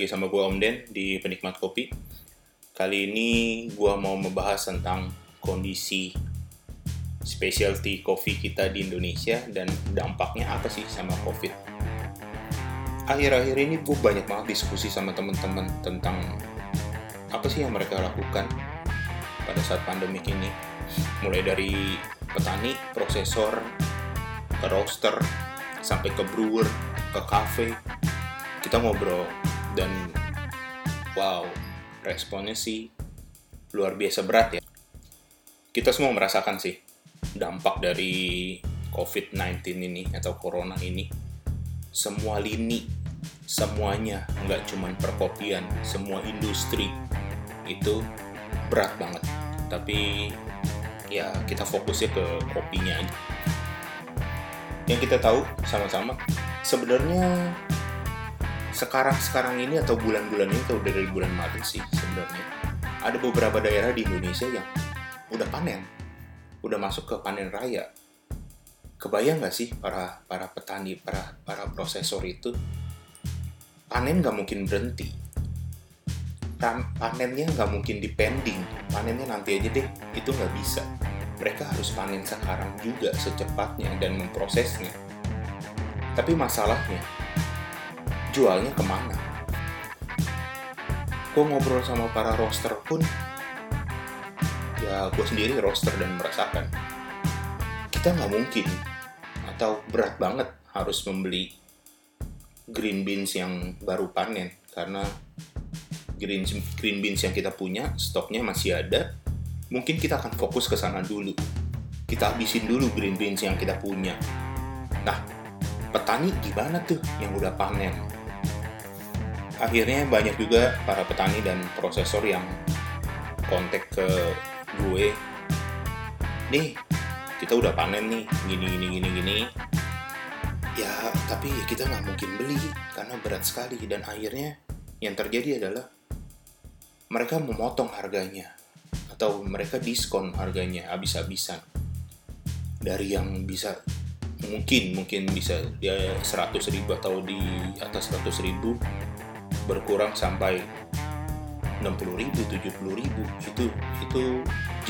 lagi sama gue Om Den di Penikmat Kopi. Kali ini gue mau membahas tentang kondisi specialty coffee kita di Indonesia dan dampaknya apa sih sama COVID. Akhir-akhir ini gue banyak banget diskusi sama teman-teman tentang apa sih yang mereka lakukan pada saat pandemi ini. Mulai dari petani, prosesor, ke roaster, sampai ke brewer, ke cafe, kita ngobrol dan wow responnya sih luar biasa berat ya. Kita semua merasakan sih dampak dari COVID-19 ini atau corona ini. Semua lini semuanya nggak cuman perkopian semua industri itu berat banget. Tapi ya kita fokusnya ke kopinya aja. Yang kita tahu sama-sama sebenarnya sekarang-sekarang ini atau bulan-bulan ini atau dari bulan Maret sih sebenarnya ada beberapa daerah di Indonesia yang udah panen, udah masuk ke panen raya. Kebayang nggak sih para para petani, para para prosesor itu panen nggak mungkin berhenti. Panennya nggak mungkin dipending, panennya nanti aja deh, itu nggak bisa. Mereka harus panen sekarang juga secepatnya dan memprosesnya. Tapi masalahnya, jualnya ke mana? Gue ngobrol sama para roster pun, ya gue sendiri roster dan merasakan. Kita nggak mungkin, atau berat banget harus membeli green beans yang baru panen, karena green, green beans yang kita punya, stoknya masih ada, mungkin kita akan fokus ke sana dulu. Kita habisin dulu green beans yang kita punya. Nah, petani gimana tuh yang udah panen? Akhirnya banyak juga para petani dan prosesor yang kontak ke gue. Nih kita udah panen nih gini gini gini gini. Ya tapi kita nggak mungkin beli karena berat sekali. Dan akhirnya yang terjadi adalah mereka memotong harganya atau mereka diskon harganya habis-habisan. Dari yang bisa mungkin mungkin bisa dia 100 ribu atau di atas 100 ribu berkurang sampai 60 ribu, 70 ribu. Itu itu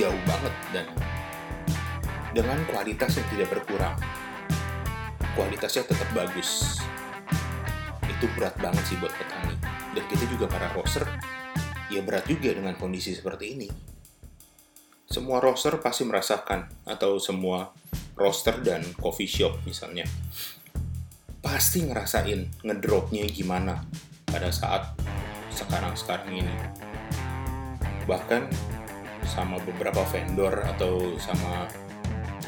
jauh banget dan dengan kualitas yang tidak berkurang kualitasnya tetap bagus. Itu berat banget sih buat petani. Dan kita juga para roaster ya berat juga dengan kondisi seperti ini. Semua roaster pasti merasakan atau semua roaster dan coffee shop misalnya pasti ngerasain ngedropnya gimana pada saat sekarang-sekarang ini. Bahkan sama beberapa vendor atau sama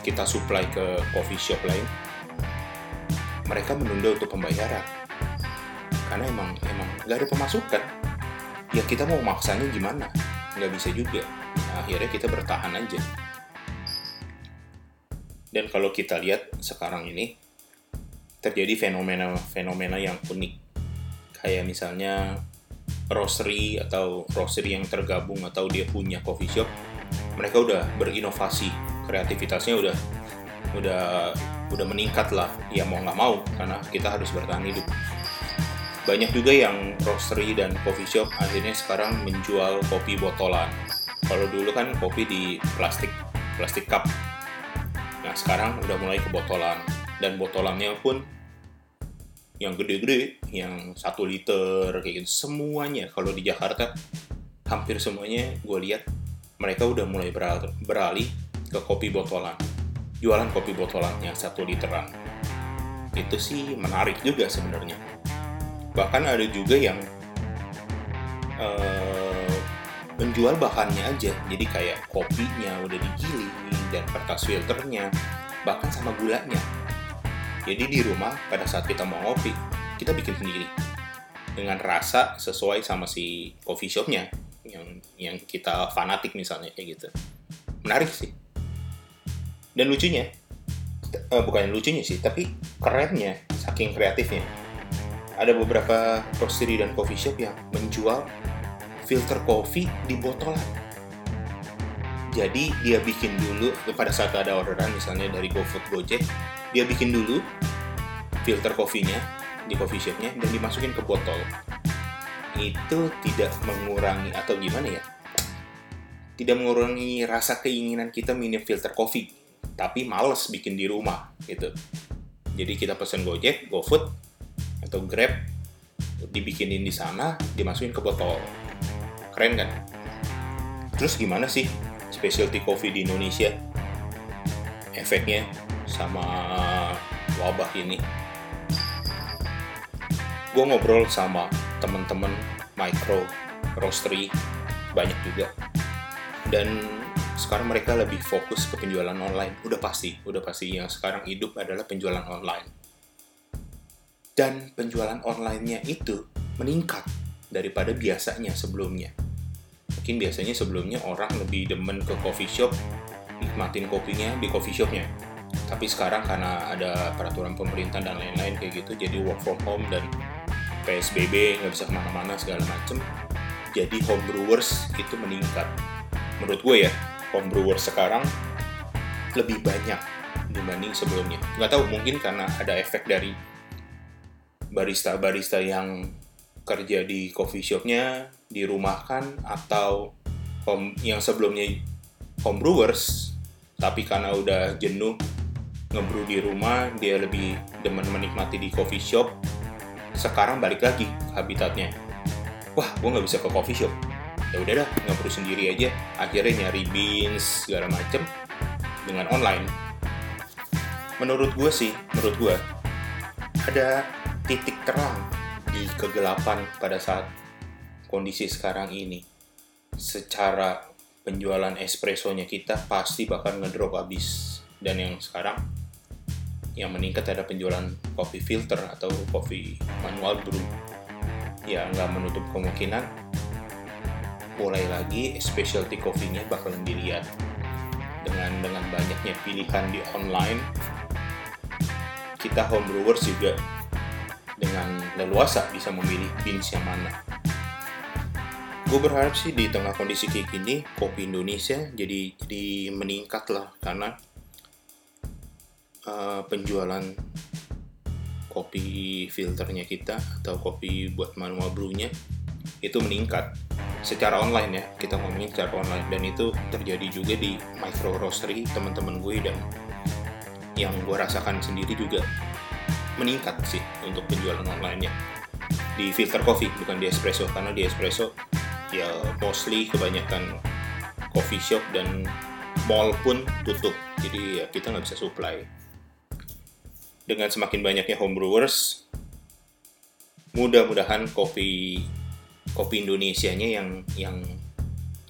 kita supply ke coffee shop lain, mereka menunda untuk pembayaran. Karena emang emang nggak ada pemasukan. Ya kita mau maksanya gimana? Nggak bisa juga. Nah, akhirnya kita bertahan aja. Dan kalau kita lihat sekarang ini, terjadi fenomena-fenomena yang unik kayak misalnya roastery atau roastery yang tergabung atau dia punya coffee shop mereka udah berinovasi. Kreativitasnya udah udah udah meningkat lah. Ya mau nggak mau karena kita harus bertahan hidup. Banyak juga yang roastery dan coffee shop akhirnya sekarang menjual kopi botolan. Kalau dulu kan kopi di plastik plastik cup. Nah sekarang udah mulai ke botolan dan botolannya pun yang gede-gede, yang satu liter kayak gitu semuanya kalau di Jakarta hampir semuanya gue lihat mereka udah mulai beralih ke kopi botolan, jualan kopi botolan yang satu literan. Itu sih menarik juga sebenarnya. Bahkan ada juga yang uh, menjual bahannya aja, jadi kayak kopinya udah digiling dan kertas filternya, bahkan sama gulanya jadi di rumah pada saat kita mau ngopi, kita bikin sendiri dengan rasa sesuai sama si coffee shopnya yang yang kita fanatik misalnya kayak gitu. Menarik sih. Dan lucunya, uh, bukan lucunya sih, tapi kerennya, saking kreatifnya. Ada beberapa roastery dan coffee shop yang menjual filter coffee di botolan. Jadi dia bikin dulu pada saat ada orderan misalnya dari GoFood Gojek, dia bikin dulu filter kopinya di coffee shopnya dan dimasukin ke botol. Itu tidak mengurangi atau gimana ya? Tidak mengurangi rasa keinginan kita minum filter kopi tapi males bikin di rumah gitu. Jadi kita pesen Gojek, GoFood atau Grab dibikinin di sana dimasukin ke botol. Keren kan? Terus gimana sih specialty coffee di Indonesia? Efeknya sama wabah ini. Gue ngobrol sama temen-temen micro roastery banyak juga. Dan sekarang mereka lebih fokus ke penjualan online. Udah pasti udah pasti. Yang sekarang hidup adalah penjualan online. Dan penjualan onlinenya itu meningkat daripada biasanya sebelumnya. Mungkin biasanya sebelumnya orang lebih demen ke coffee shop nikmatin kopinya di coffee shopnya tapi sekarang karena ada peraturan pemerintah dan lain-lain kayak gitu jadi work from home dan PSBB nggak bisa ke mana-mana segala macem jadi home brewers itu meningkat. Menurut gue ya home brewers sekarang lebih banyak dibanding sebelumnya. Nggak tahu mungkin karena ada efek dari barista-barista yang kerja di coffee shopnya dirumahkan atau home, yang sebelumnya home brewers tapi karena udah jenuh ngebrew di rumah dia lebih demen menikmati di coffee shop. Sekarang balik lagi ke habitatnya. Wah gue nggak bisa ke coffee shop. Ya udah dah perlu sendiri aja. Akhirnya nyari beans segala macem dengan online. Menurut gue sih menurut gue ada titik terang di kegelapan pada saat kondisi sekarang ini. Secara penjualan espressonya kita pasti bakal ngedrop habis. Dan yang sekarang yang meningkat ada penjualan kopi filter atau kopi manual brew. Ya nggak menutup kemungkinan mulai lagi specialty coffee-nya bakalan dilihat dengan dengan banyaknya pilihan di online. Kita home brewers juga dengan leluasa bisa memilih beans yang mana. Gue berharap sih di tengah kondisi kayak gini kopi Indonesia jadi jadi meningkat lah karena uh, penjualan kopi filternya kita atau kopi buat manual brewnya itu meningkat secara online ya. Kita ngomongin secara online. Dan itu terjadi juga di micro roastery teman-teman gue dan yang gue rasakan sendiri juga meningkat sih untuk penjualan online-nya. Di filter coffee bukan di espresso. Karena di espresso ya mostly kebanyakan coffee shop dan mall pun tutup. Jadi ya kita nggak bisa supply dengan semakin banyaknya home brewers, mudah-mudahan kopi kopi Indonesia-nya yang yang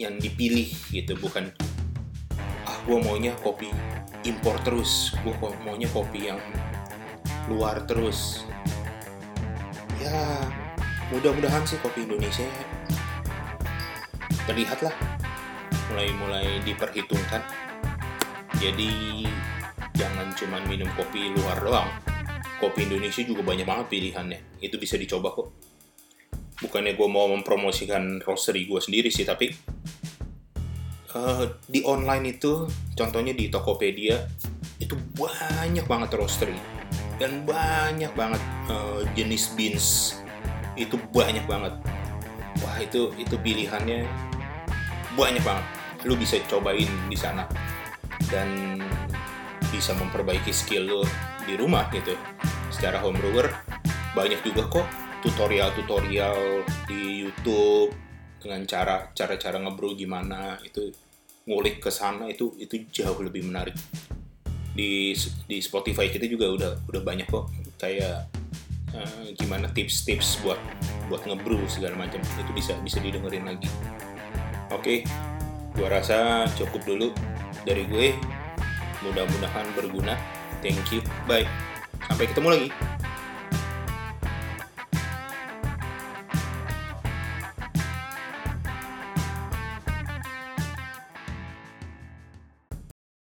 yang dipilih gitu. Bukan ah gue maunya kopi impor terus gue maunya kopi yang luar terus. Ya mudah-mudahan sih kopi Indonesia terlihat lah mulai-mulai diperhitungkan. Jadi jangan cuma minum kopi luar doang. Kopi Indonesia juga banyak banget pilihannya. Itu bisa dicoba kok. Bukannya gue mau mempromosikan roastery gue sendiri sih tapi uh, di online itu contohnya di Tokopedia itu banyak banget roastery. Dan banyak banget uh, jenis beans. Itu banyak banget. Wah itu itu pilihannya banyak banget. Lu bisa cobain di sana. Dan bisa memperbaiki skill lo di rumah gitu secara home brewer banyak juga kok tutorial-tutorial di YouTube dengan cara cara-cara ngebrew gimana itu ngulik ke sana itu itu jauh lebih menarik. Di di Spotify kita juga udah udah banyak kok kayak uh, gimana tips-tips buat buat ngebrew segala macam. Itu bisa bisa didengerin lagi. Oke okay, gua rasa cukup dulu dari gue Mudah-mudahan berguna. Thank you. Bye. Sampai ketemu lagi.